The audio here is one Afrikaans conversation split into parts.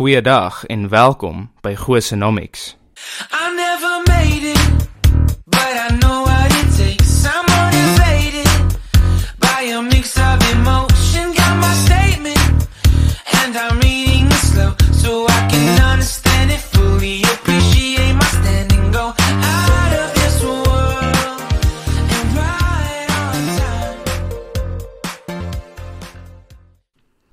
Goeiedag en welkom by Gosenomics. I never made it, but I know what it takes. I'm motivated by a mix of emotion. Got my statement, and I'm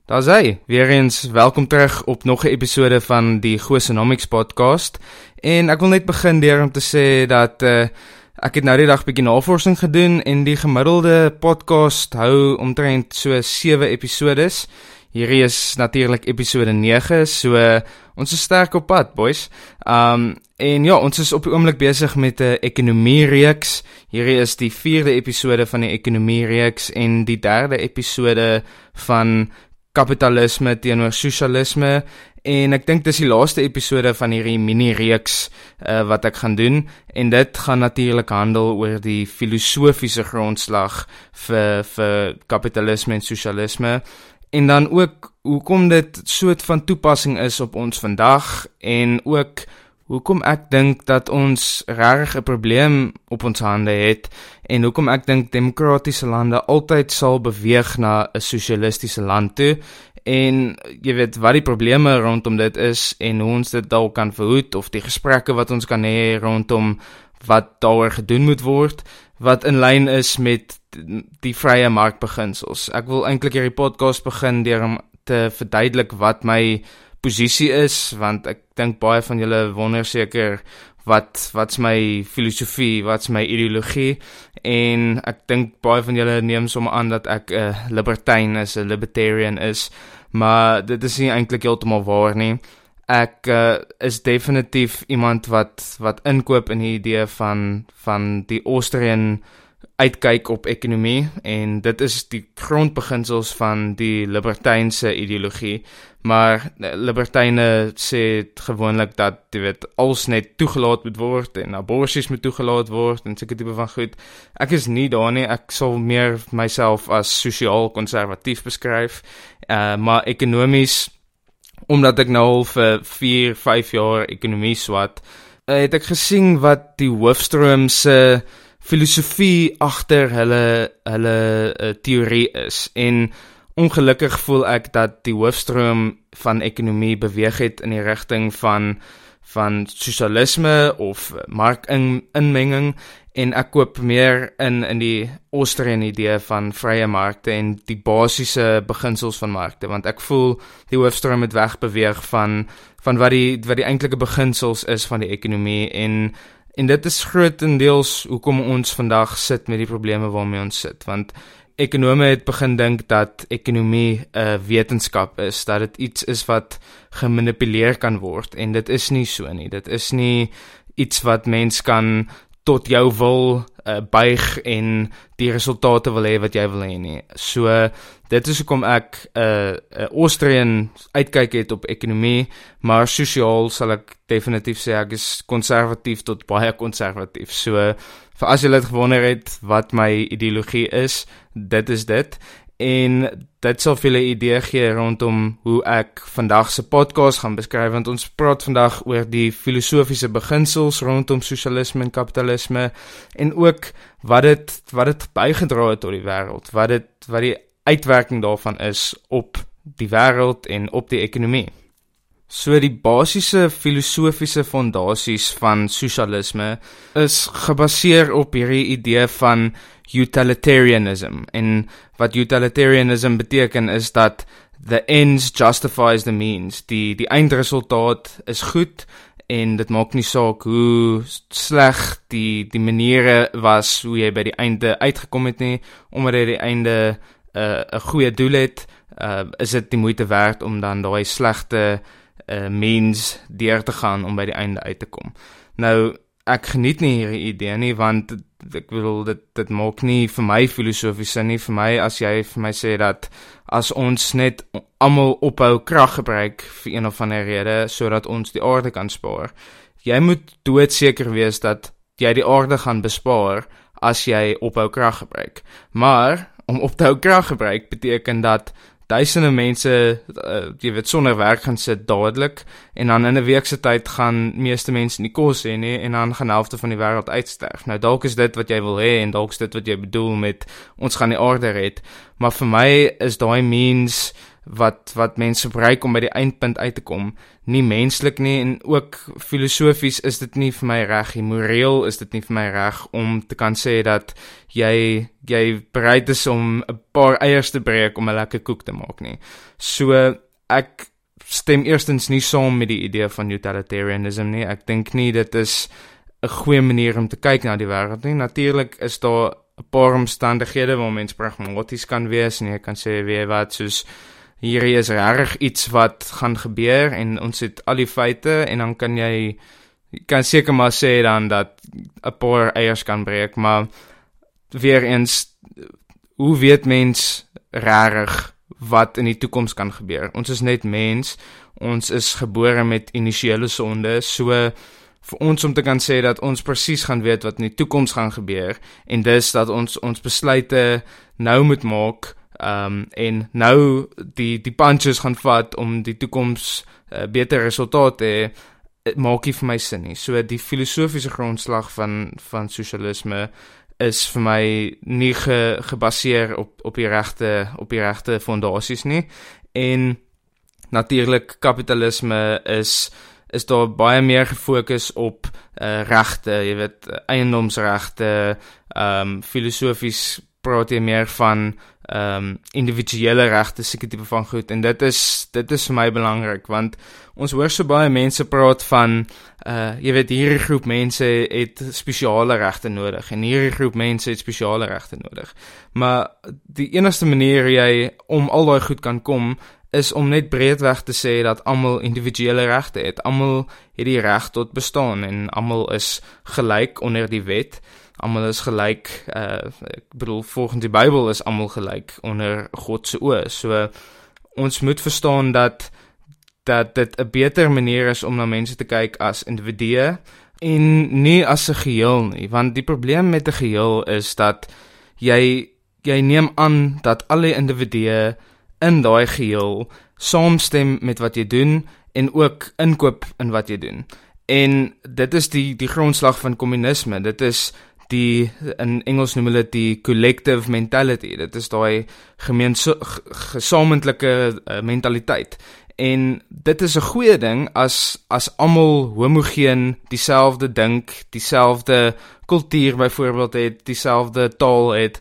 Daar's hy, weer eens welkom terug op nog 'n episode van die Gosenomics podcast. En ek wil net begin deur om te sê dat uh ek het nou die dag bietjie navorsing gedoen en die gemiddelde podcast hou omtrent so 7 episodes. Hierdie is natuurlik episode 9, so ons is sterk op pad, boys. Um en ja, ons is op die oomblik besig met 'n ekonomie reeks. Hierdie is die 4de episode van die ekonomie reeks en die 3de episode van kapitalisme teenoor sosialisme en ek dink dis die laaste episode van hierdie mini reeks uh, wat ek gaan doen en dit gaan natuurlik handel oor die filosofiese grondslag vir vir kapitalisme en sosialisme en dan ook hoekom dit soort van toepassing is op ons vandag en ook hoekom ek dink dat ons regtig 'n probleem op ons hande het en hoekom ek dink demokratiese lande altyd sal beweeg na 'n sosialistiese land toe en jy weet wat die probleme rondom dit is en hoe ons dit dalk kan verhoed of die gesprekke wat ons kan hê rondom wat daaroor gedoen moet word wat in lyn is met die vrye markbeginsels. Ek wil eintlik hierdie podcast begin deur om te verduidelik wat my posisie is want ek dink baie van julle wonder seker wat wat's my filosofie, wat's my ideologie en ek dink baie van julle neem sommer aan dat ek 'n uh, libertyn is, 'n libertarian is, maar dit is nie eintlik heeltemal waar nie. Ek uh, is definitief iemand wat wat inkoop in die idee van van die Austrian uitkyk op ekonomie en dit is die grondbeginsels van die libertynse ideologie maar eh, libertyne sê gewoonlik dat jy weet alles net toegelaat moet word en aborsies moet toegelaat word en sulke tipe van goed. Ek is nie daar nie. Ek sal meer myself as sosiaal konservatief beskryf uh, maar ekonomies omdat ek nou al vir 4 5 jaar ekonomie swat uh, het ek gesien wat die hoofstroom se uh, filosofie agter hulle hulle uh, teorie is. En ongelukkig voel ek dat die hoofstroom van ekonomie beweeg het in die rigting van van sosialisme of markinmenging en ek koop meer in in die Austrian idee van vrye markte en die basiese beginsels van markte. Want ek voel die hoofstroom het wegbeweeg van van wat die wat die eintlike beginsels is van die ekonomie. En En dit is grootendeels hoekom ons vandag sit met die probleme waarmee ons sit, want ekonome het begin dink dat ekonomie 'n uh, wetenskap is, dat dit iets is wat gemanipuleer kan word en dit is nie so nie. Dit is nie iets wat mens kan tot jou wil uh, buig en die resultate wil hê wat jy wil hê nie. So dit is hoekom ek 'n uh, 'n uh, Austrian uitkyk het op ekonomie, maar sosiaal sal ek definitief sê ek is konservatief tot baie konservatief. So vir as jy dit gewonder het wat my ideologie is, dit is dit en dit sal vir 'n idee gee rondom hoe ek vandag se podcast gaan beskryf want ons praat vandag oor die filosofiese beginsels rondom sosialisme en kapitalisme en ook wat dit wat dit bygedra het tot die wêreld, wat dit wat die uitwerking daarvan is op die wêreld en op die ekonomie. So die basiese filosofiese fondasies van sosialisme is gebaseer op hierdie idee van utilitarianism en wat utilitarianism beteken is dat the ends justifies the means. Die die eindresultaat is goed en dit maak nie saak hoe sleg die die maniere was hoe jy by die einde uitgekom het nie omdat jy die einde 'n uh, goeie doel het, uh, is dit die moeite werd om dan daai slegte uh, mens deur te gaan om by die einde uit te kom. Nou ek geniet nie hierdie idee nie want ek bedoel dit dit maak nie vir my filosofies sin nie vir my as jy vir my sê dat as ons net almal ophou krag gebruik vir een of ander rede sodat ons die aarde kan spaar. Jy moet doodseker wees dat jy die aarde gaan bespaar as jy ophou krag gebruik. Maar om op te hou krag gebruik beteken dat duisende mense uh, jy weet sonder werk gaan sit dadelik en dan in 'n week se tyd gaan meeste mense nie kos hê nie en dan gaan helfte van die wêreld uitsterf. Nou dalk is dit wat jy wil hê en dalk is dit wat jy bedoel met ons gaan die aarde red, maar vir my is daai means wat wat mense gebruik om by die eindpunt uit te kom nie menslik nie en ook filosofies is dit nie vir my reg nie moreel is dit nie vir my reg om te kan sê dat jy jy bereid is om 'n paar eiers te breek om 'n lekker koek te maak nie. So ek stem eerstens nie saam met die idee van utilitarianism nie. Ek dink nie dit is 'n goeie manier om te kyk na die wêreld nie. Natuurlik is daar 'n paar omstandighede waar mens pragmaties kan wees en jy kan sê weet wat soos hierdie is reg iets wat gaan gebeur en ons het al die feite en dan kan jy kan seker maar sê dan dat 'n paar eiers kan breek maar weer eens hoe weet mens reg wat in die toekoms kan gebeur? Ons is net mens ons is gebore met initiële sonde so vir ons om te kan sê dat ons presies gaan weet wat in die toekoms gaan gebeur en dis dat ons ons besluite nou moet maak Ehm um, en nou die die punches gaan vat om die toekoms uh, beter resultate maak nie vir my sin nie. So die filosofiese grondslag van van sosialisme is vir my nie ge, gebaseer op op die regte op die regte fondasies nie. En natuurlik kapitalisme is is daar baie meer gefokus op uh, regte, jy weet eiendomsregte, ehm um, filosofies praat jy meer van ehm um, individuele regte seker tipe van goed en dit is dit is vir my belangrik want ons hoor so baie mense praat van uh jy weet hierdie groep mense het spesiale regte nodig en hierdie groep mense het spesiale regte nodig. Maar die enigste manier jy om al daai goed kan kom is om net breedweg te sê dat almal individuele regte het. Almal het die reg tot bestaan en almal is gelyk onder die wet almal is gelyk uh ek bedoel volgens die Bybel is almal gelyk onder God se oë. So ons moet verstaan dat dat dit 'n beter manier is om na mense te kyk as individue en nie as 'n geheel nie, want die probleem met 'n geheel is dat jy jy neem aan dat alle individue in daai geheel saamstem met wat jy doen en ook inkoop in wat jy doen. En dit is die die grondslag van kommunisme. Dit is die in Engels noem hulle die collective mentality. Dit is daai gesamentlike uh, mentaliteit. En dit is 'n goeie ding as as almal homogeen dieselfde dink, dieselfde kultuur byvoorbeeld het, dieselfde taal het,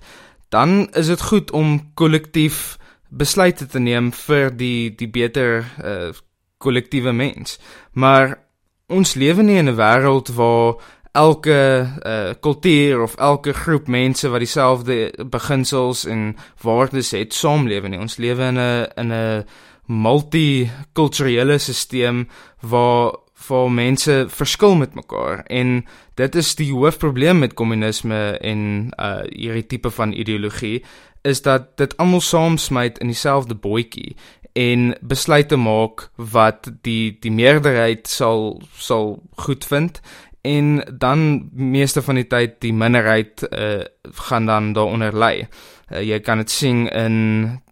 dan is dit goed om kollektief besluite te neem vir die die beter uh, kollektiewe mens. Maar ons lewe nie in 'n wêreld waar elke uh, kultuur of elke groep mense wat dieselfde beginsels en waardes het saamlewe nie. Ons lewe in 'n in 'n multikulturele stelsel waar waar mense verskil met mekaar en dit is die hoofprobleem met kommunisme en uh hierdie tipe van ideologie is dat dit almal saamsmyt in dieselfde bootjie en besluite maak wat die die meerderheid sal sal goed vind en dan meeste van die tyd die minderheid uh, gaan dan daaronder lê. Uh, jy kan dit sien in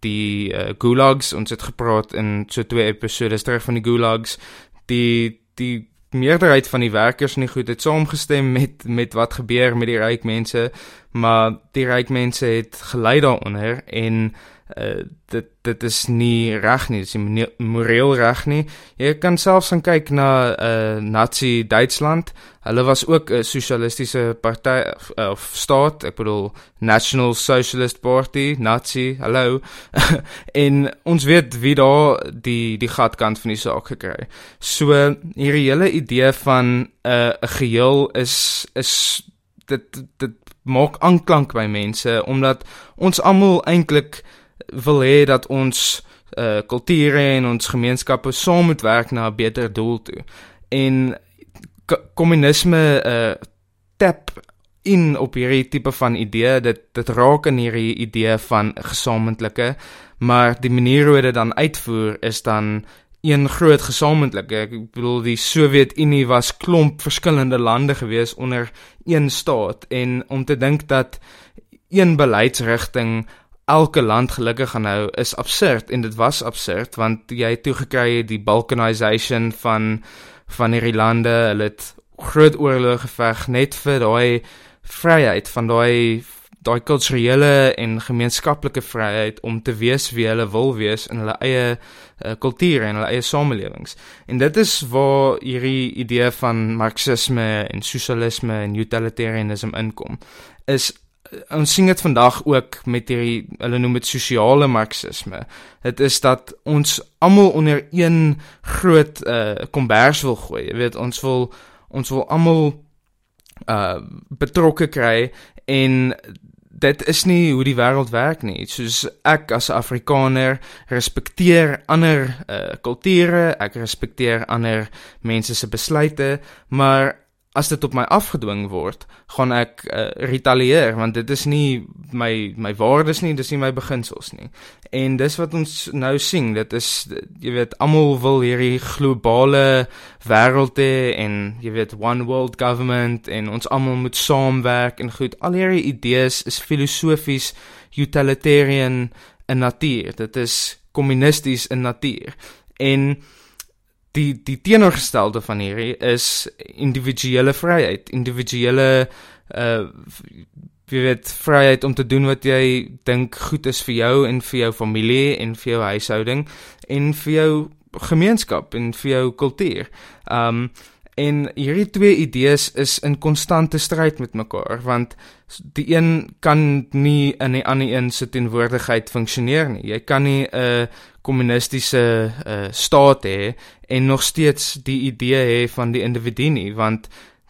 die uh, gulags ons het gepraat in so twee episode terug van die gulags die die meerderheid van die werkers nie goed het saamgestem met met wat gebeur met die ryk mense maar die ryk mense het gelei daaronder en uh, dit dit is nie reg nie, dit is nie moreel reg nie. Jy kan selfs gaan kyk na uh Nazi Duitsland. Hulle was ook 'n sosialistiese party uh, of staat, ek bedoel National Socialist Party, Nazi. Hallo. en ons weet wie daar die die gatkant van die saak gekry. So hierdie hele idee van 'n uh, 'n geheel is is dit dit maak aanklank by mense omdat ons almal eintlik wil hê dat ons uh kulture en ons gemeenskappe saam moet werk na 'n beter doel toe. En kommunisme uh tap in op hierdie tipe van idee. Dit dit raak in hierdie idee van gesamentlike maar die manier hoe dit dan uitvoer is dan een groot gesamentlike. Ek bedoel die Sowjetunie was klomp verskillende lande gewees onder een staat. En om te dink dat een beleidsrigting elke land gelukkig gaan hou is absurd en dit was absurd want jy het toe gekry die balkanization van van hierdie lande hulle het groot oorloë geveg net vir daai vryheid van daai daai kulturele en gemeenskaplike vryheid om te wees wie hulle wil wees in hulle eie uh, kultuur en hulle eie samelewings. En dit is waar hierdie idee van marxisme en sosialisme en utilitarianisme inkom. Is uh, ons sien dit vandag ook met hierdie hulle noem dit sosiale marxisme. Dit is dat ons almal onder een groot uh, kombers wil gooi. Jy weet, ons wil ons wil almal uh betrokke kry en dit is nie hoe die wêreld werk nie. Soos ek as 'n Afrikaner respekteer ander uh, kulture, ek respekteer ander mense se besluite, maar as dit op my afgedwing word, gaan ek uh, retaliëer want dit is nie my my waardes nie, dis nie my beginsels nie. En dis wat ons nou sien, dit is jy weet almal wil hierdie globale wêreld hê en jy weet one world government en ons almal moet saamwerk en goed. Al hierdie idees is filosofies utilitarian in natuur. Dit is kommunisties in natuur. En die die teenoorgestelde van hierdie is individuele vryheid, individuele uh jy weet vryheid om te doen wat jy dink goed is vir jou en vir jou familie en vir jou huishouding en vir jou gemeenskap en vir jou kultuur. Um en hierdie twee idees is in konstante stryd met mekaar want die een kan nie in die ander een se teenwoordigheid funksioneer nie. Jy kan nie 'n kommunistiese uh, staat hê en nog steeds die idee hê van die individu nie want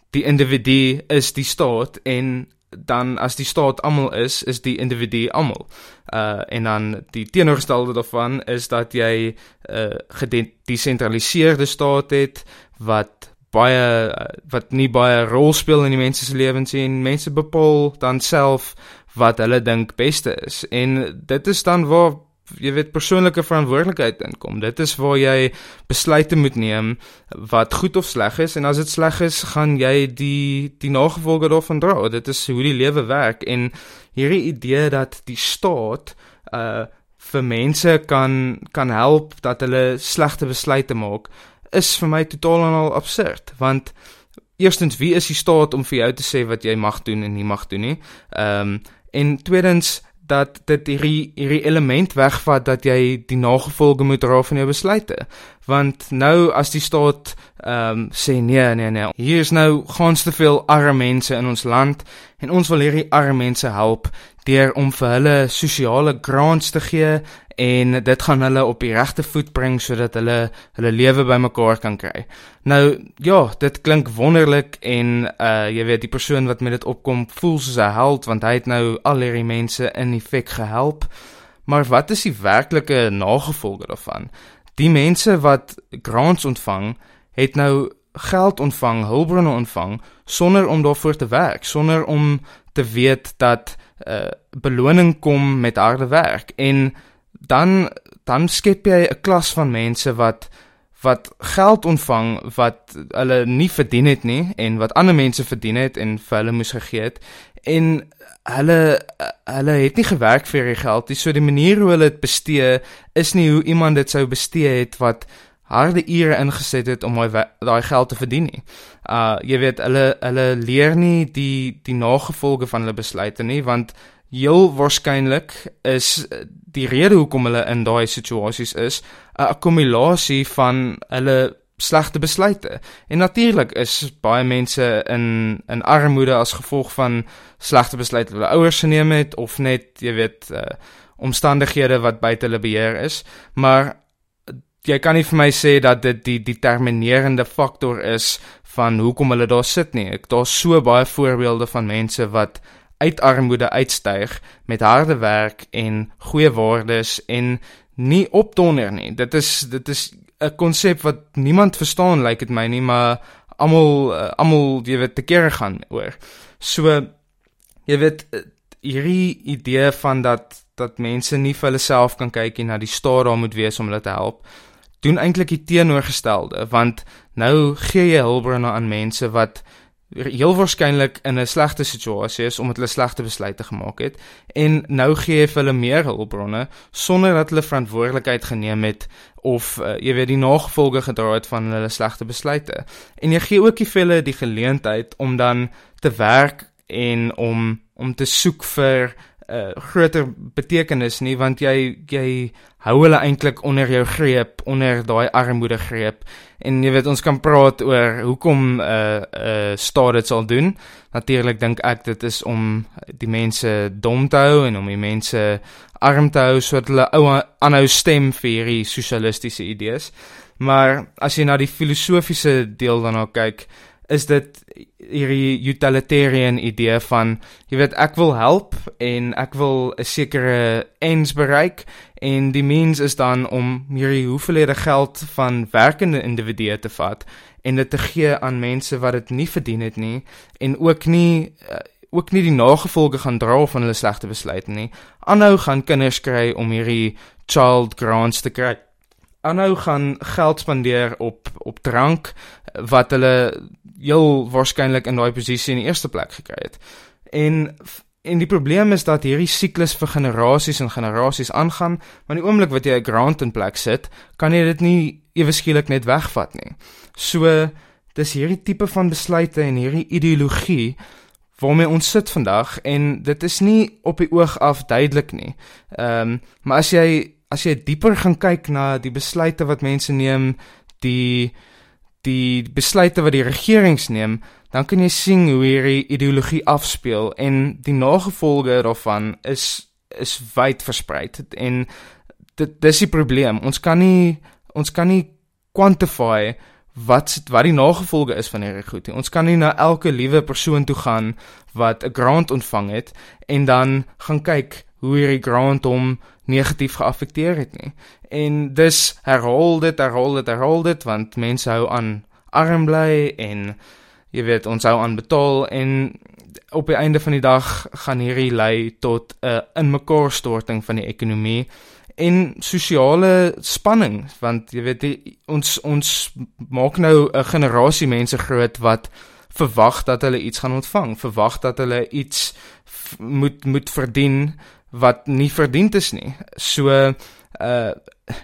die individu is die staat en dan as die staat almal is is die individu almal uh en dan die teenoorgestelde daarvan is dat jy 'n uh, gedesentraliseerde staat het wat baie wat nie baie rol speel in die mense se lewens nie en mense bepaal dan self wat hulle dink beste is en dit is dan waar jy weet persoonlike verantwoordelikheid inkom. Dit is waar jy besluite moet neem wat goed of sleg is en as dit sleg is, gaan jy die die nagevolge daarvan dra. Dit is hoe die lewe werk en hierdie idee dat die staat uh vir mense kan kan help dat hulle slegte besluite maak is vir my totaal en al absurd want eerstens wie is die staat om vir jou te sê wat jy mag doen en nie mag doen nie. Ehm um, en tweedens dat dit hierdie hierdie element wegvat dat jy die nagevolge moet dra van jou besluite. Want nou as die staat ehm um, sê nee nee nee, hier is nou gans te veel arme mense in ons land en ons wil hierdie arme mense help deur om vir hulle sosiale grants te gee en dit gaan hulle op die regte voet bring sodat hulle hulle lewe bymekaar kan kry. Nou ja, dit klink wonderlik en uh jy weet die persoon wat met dit opkom voel soos 'n held want hy het nou al hierdie mense in effek gehelp. Maar wat is die werklike nagevolge daarvan? Die mense wat grants ontvang, het nou geld ontvang, hulpbronne ontvang sonder om daarvoor te werk, sonder om te weet dat uh beloning kom met harde werk. En dan dan skep jy 'n klas van mense wat wat geld ontvang wat hulle nie verdien het nie en wat ander mense verdien het en vir hulle moes gegee het. En hulle hulle het nie gewerk vir hierdie geld nie. So die manier hoe hulle dit bestee is nie hoe iemand dit sou bestee het wat harde ure ingesit het om daai geld te verdien nie. Uh jy weet hulle hulle leer nie die die nagevolge van hulle besluite nie want heel waarskynlik is die rede hoekom hulle in daai situasies is 'n akkumulasie van hulle slegte besluite. En natuurlik is baie mense in in armoede as gevolg van slegte besluite wat hulle ouers geneem het of net, jy weet, uh, omstandighede wat buite hulle beheer is, maar jy kan nie vir my sê dat dit die determinerende faktor is van hoekom hulle daar sit nie. Ek daar's so baie voorbeelde van mense wat uit armoede uitstyg met harde werk en goeie waardes en nie opdonder nie. Dit is dit is 'n konsep wat niemand verstaan lyk like dit my nie, maar almal uh, almal jy weet te kere gaan oor. So jy weet eh, hierdie idee van dat dat mense nie vir hulle self kan kyk en na die staat daar moet wees om hulle te help doen eintlik die teenoorgestelde want nou gee jy hulpbronne aan mense wat heel waarskynlik in 'n slegte situasie is omdat hulle slegte besluite gemaak het en nou gee jy vir hulle meer hulpbronne sonder dat hulle verantwoordelikheid geneem het of uh, jy weet die nagevolge gedra het van hulle slegte besluite. En jy gee ook die hulle die geleentheid om dan te werk en om om te soek vir uh, eh, groter betekenis nie want jy jy hou hulle eintlik onder jou greep, onder daai armoede greep. En jy weet ons kan praat oor hoekom 'n uh, 'n uh, staat dit sal doen. Natuurlik dink ek dit is om die mense dom te hou en om die mense arm te hou sodat hulle ou aanhou stem vir hierdie sosialistiese idees. Maar as jy na die filosofiese deel daarna kyk, is dit hierdie utilitarian idee van jy weet ek wil help en ek wil 'n sekere ends bereik en die means is dan om hierdie hoeveelhede geld van werkende individue te vat en dit te gee aan mense wat dit nie verdien het nie en ook nie uh, ook nie die nagevolge gaan dra van hulle slegte besluite nie. Aanhou gaan kinders kry om hierdie child grants te kry. Aanhou gaan geld spandeer op op drank wat hulle heel waarskynlik in daai posisie in die eerste plek gekry het. En en die probleem is dat hierdie siklus vir generasies en generasies aangaan, maar die oomblik wat jy 'n grant in plek sit, kan jy dit nie ewe skielik net wegvat nie. So dis hierdie tipe van besluite en hierdie ideologie waarmee ons sit vandag en dit is nie op die oog af duidelik nie. Ehm um, maar as jy as jy dieper gaan kyk na die besluite wat mense neem, die die besluite wat die regerings neem, dan kan jy sien hoe hierdie ideologie afspeel en die nagevolge daarvan is is wyd versprei en dit dis die probleem. Ons kan nie ons kan nie quantify wat wat die nagevolge is van hierdie goed nie. Ons kan nie na elke liewe persoon toe gaan wat 'n grant ontvang het en dan gaan kyk hoe hierdie grant hom negatief geaffekteer het nie. En dis herhaal dit, herhaal dit, herhaal dit want mense hou aan arm bly en jy weet ons hou aan betaal en op die einde van die dag gaan hierdie lei tot 'n inmekaarstorting van die ekonomie en sosiale spanning want jy weet die, ons ons maak nou 'n generasie mense groot wat verwag dat hulle iets gaan ontvang, verwag dat hulle iets moet moet verdien wat nie verdiend is nie. So uh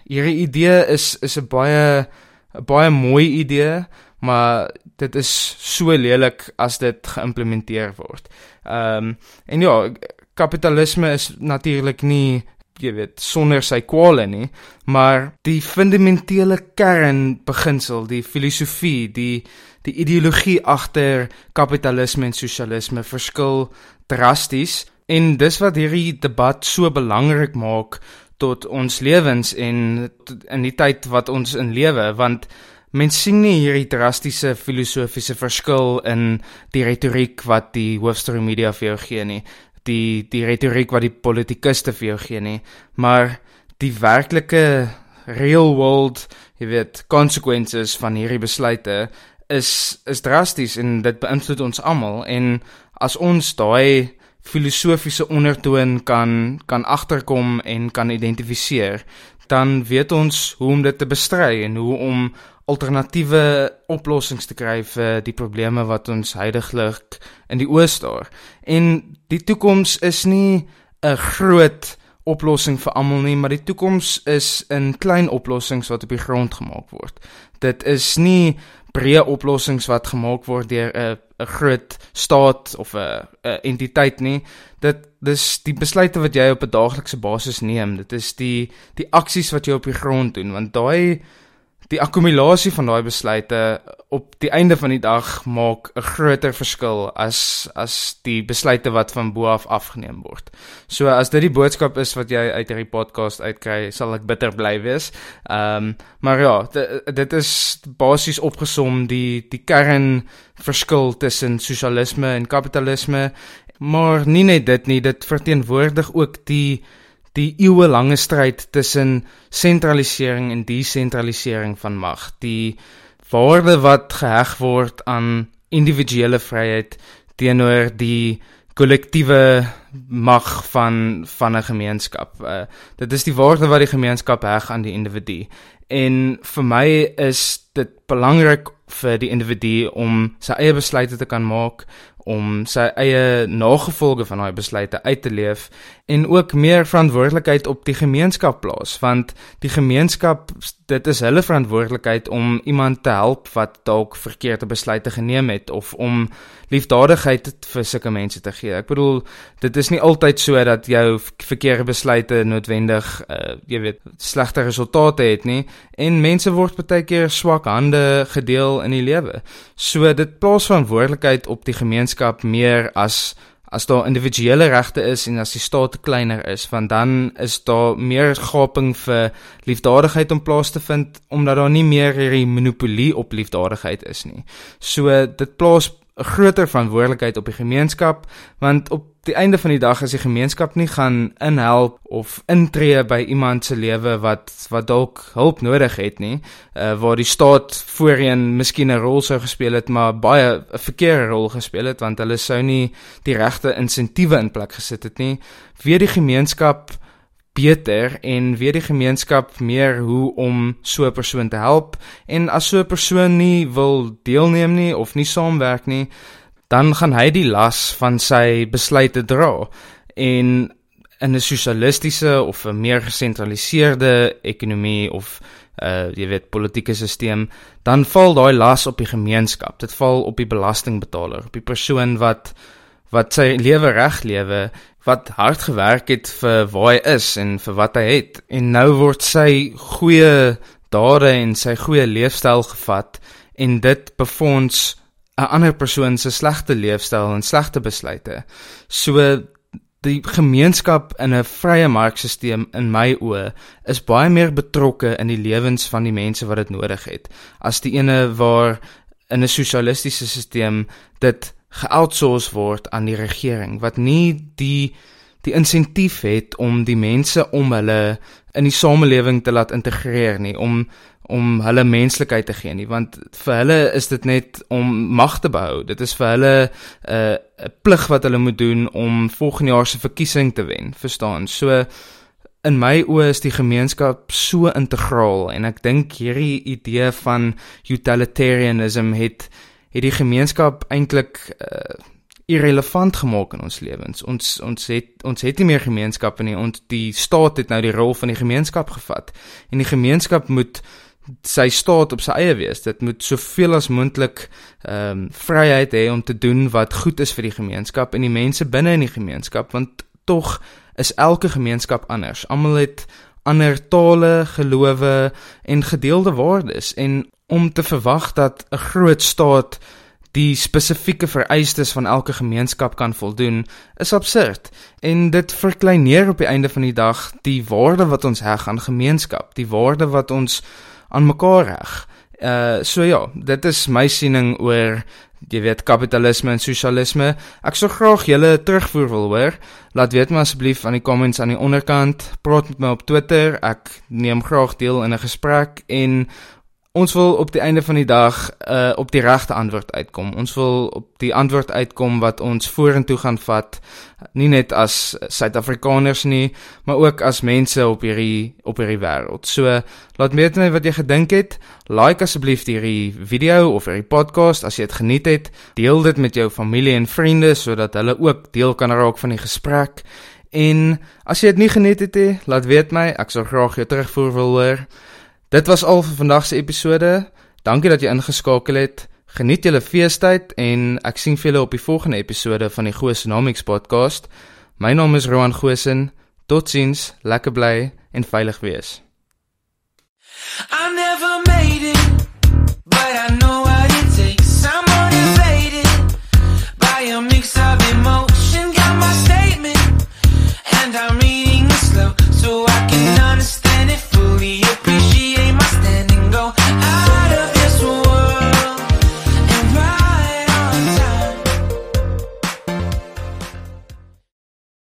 hierdie idee is is 'n baie 'n baie mooi idee, maar dit is so lelik as dit geïmplementeer word. Ehm um, en ja, kapitalisme is natuurlik nie jy weet sonder sy kwale nie, maar die fundamentele kernbeginsel, die filosofie, die die ideologie agter kapitalisme en sosialisme verskil drasties En dis wat hierdie debat so belangrik maak tot ons lewens en in die tyd wat ons in lewe want mens sien nie hierdie drastiese filosofiese verskil in die retoriek wat die hoofstroom media vir jou gee nie die die retoriek wat die politikuste vir jou gee nie maar die werklike real world jy weet consequences van hierdie besluite is is drasties en dit beïnvloed ons almal en as ons daai filosofiese ondertoon kan kan agterkom en kan identifiseer, dan weet ons hoe om dit te bestry en hoe om alternatiewe oplossings te kry vir die probleme wat ons heidaglik in die oë staar. En die toekoms is nie 'n groot oplossing vir almal nie, maar die toekoms is in klein oplossings wat op die grond gemaak word. Dit is nie breë oplossings wat gemaak word deur 'n 'n groot staat of 'n 'n entiteit nie. Dit dis die besluite wat jy op 'n daaglikse basis neem. Dit is die die aksies wat jy op die grond doen want daai die akkumulasie van daai besluite op die einde van die dag maak 'n groter verskil as as die besluite wat van bo af afgeneem word. So as dit die boodskap is wat jy uit hierdie podcast uitkry, sal ek bitter bly wees. Ehm um, maar ja, dit is basies opgesom die die kern verskil tussen sosialisme en kapitalisme. Maar nie net dit nie, dit verteenwoordig ook die die eeuelange stryd tussen sentralisering en desentralisering van mag. Die waarde wat geheg word aan individuele vryheid teenoor die kollektiewe mag van van 'n gemeenskap. Uh dit is die waarde wat die gemeenskap heg aan die individu. En vir my is dit belangrik vir die individu om sy eie besluite te kan maak, om sy eie nagevolge van daai besluite uit te leef en ook meer verantwoordelikheid op die gemeenskap plaas want die gemeenskap dit is hulle verantwoordelikheid om iemand te help wat dalk verkeerde besluite geneem het of om liefdadigheid vir sulke mense te gee. Ek bedoel dit is nie altyd so dat jou verkeerde besluite noodwendig uh, jy weet slegte resultate het nie en mense word baie keer swak hande gedeel in die lewe. So dit plaas verantwoordelikheid op die gemeenskap meer as as daar individuele regte is en as die staat kleiner is, want dan is daar meer gaping vir liefdadigheid om plaas te vind omdat daar nie meer hierdie monopolie op liefdadigheid is nie. So dit plaas 'n groter verantwoordelikheid op die gemeenskap want op die einde van die dag as die gemeenskap nie gaan inhelp of intree by iemand se lewe wat wat dalk hulp nodig het nie uh, waar die staat voorheen miskien 'n rol sou gespeel het maar baie 'n verkeerde rol gespeel het want hulle sou nie die regte insentiewe in plek gesit het nie. Wie die gemeenskap beter en weet die gemeenskap meer hoe om so 'n persoon te help. En as so 'n persoon nie wil deelneem nie of nie saamwerk nie dan gaan hy die las van sy besluite dra. En in 'n sosialistiese of 'n meer gesentraliseerde ekonomie of uh jy weet politieke stelsel dan val daai las op die gemeenskap. Dit val op die belastingbetaler op die persoon wat wat sy lewe reg lewe wat hard gewerk het vir waar hy is en vir wat hy het en nou word sy goeie dade en sy goeie leefstyl gevat en dit befonds 'n ander persoon se slegte leefstyl en slegte besluite. So die gemeenskap in 'n vrye markstelsel in my oë is baie meer betrokke in die lewens van die mense wat dit nodig het as die ene waar in 'n sosialistiese stelsel dit geoutsource word aan die regering wat nie die die insentief het om die mense om hulle in die samelewing te laat integreer nie om om hulle menslikheid te gee nie want vir hulle is dit net om mag te behou. Dit is vir hulle 'n uh, 'n plig wat hulle moet doen om volgende jaar se verkiesing te wen verstaan? So in my oë is die gemeenskap so integraal en ek dink hierdie idee van utilitarianism het het die gemeenskap eintlik uh, irrelevant gemaak in ons lewens. Ons ons het ons het nie meer gemeenskappe nie. Ons die staat het nou die rol van die gemeenskap gevat. En die gemeenskap moet sy staat op sy eie wees. Dit moet soveel as moontlik ehm um, vryheid hê om te doen wat goed is vir die gemeenskap en die mense binne in die gemeenskap want tog is elke gemeenskap anders. Almal het ander tale, gelowe en gedeelde waardes en om te verwag dat 'n groot staat die spesifieke vereistes van elke gemeenskap kan voldoen, is absurd en dit verkleineer op die einde van die dag die waarde wat ons heg aan gemeenskap, die waarde wat ons aan mekaar heg. Uh so ja, dit is my siening oor jy weet kapitalisme en sosialisme. Ek sou graag julle terugvoer wil hoor. Laat weet my asseblief aan die comments aan die onderkant. Praat met my op Twitter. Ek neem graag deel in 'n gesprek en Ons wil op die einde van die dag uh op die regte antwoord uitkom. Ons wil op die antwoord uitkom wat ons vorentoe gaan vat, nie net as Suid-Afrikaners nie, maar ook as mense op hierdie op hierdie wêreld. So, laat weet my wat jy gedink het. Like asseblief hierdie video of hierdie podcast as jy dit geniet het. Deel dit met jou familie en vriende sodat hulle ook deel kan raak van die gesprek. En as jy dit nie geniet het nie, laat weet my. Ek sal graag jou terugvoer wil hoor. Dit was al vir vandag se episode. Dankie dat jy ingeskakel het. Geniet julle feestyd en ek sien julle op die volgende episode van die Goesonomics podcast. My naam is Roan Gosen. Totsiens, lekker bly en veilig wees. I never made it,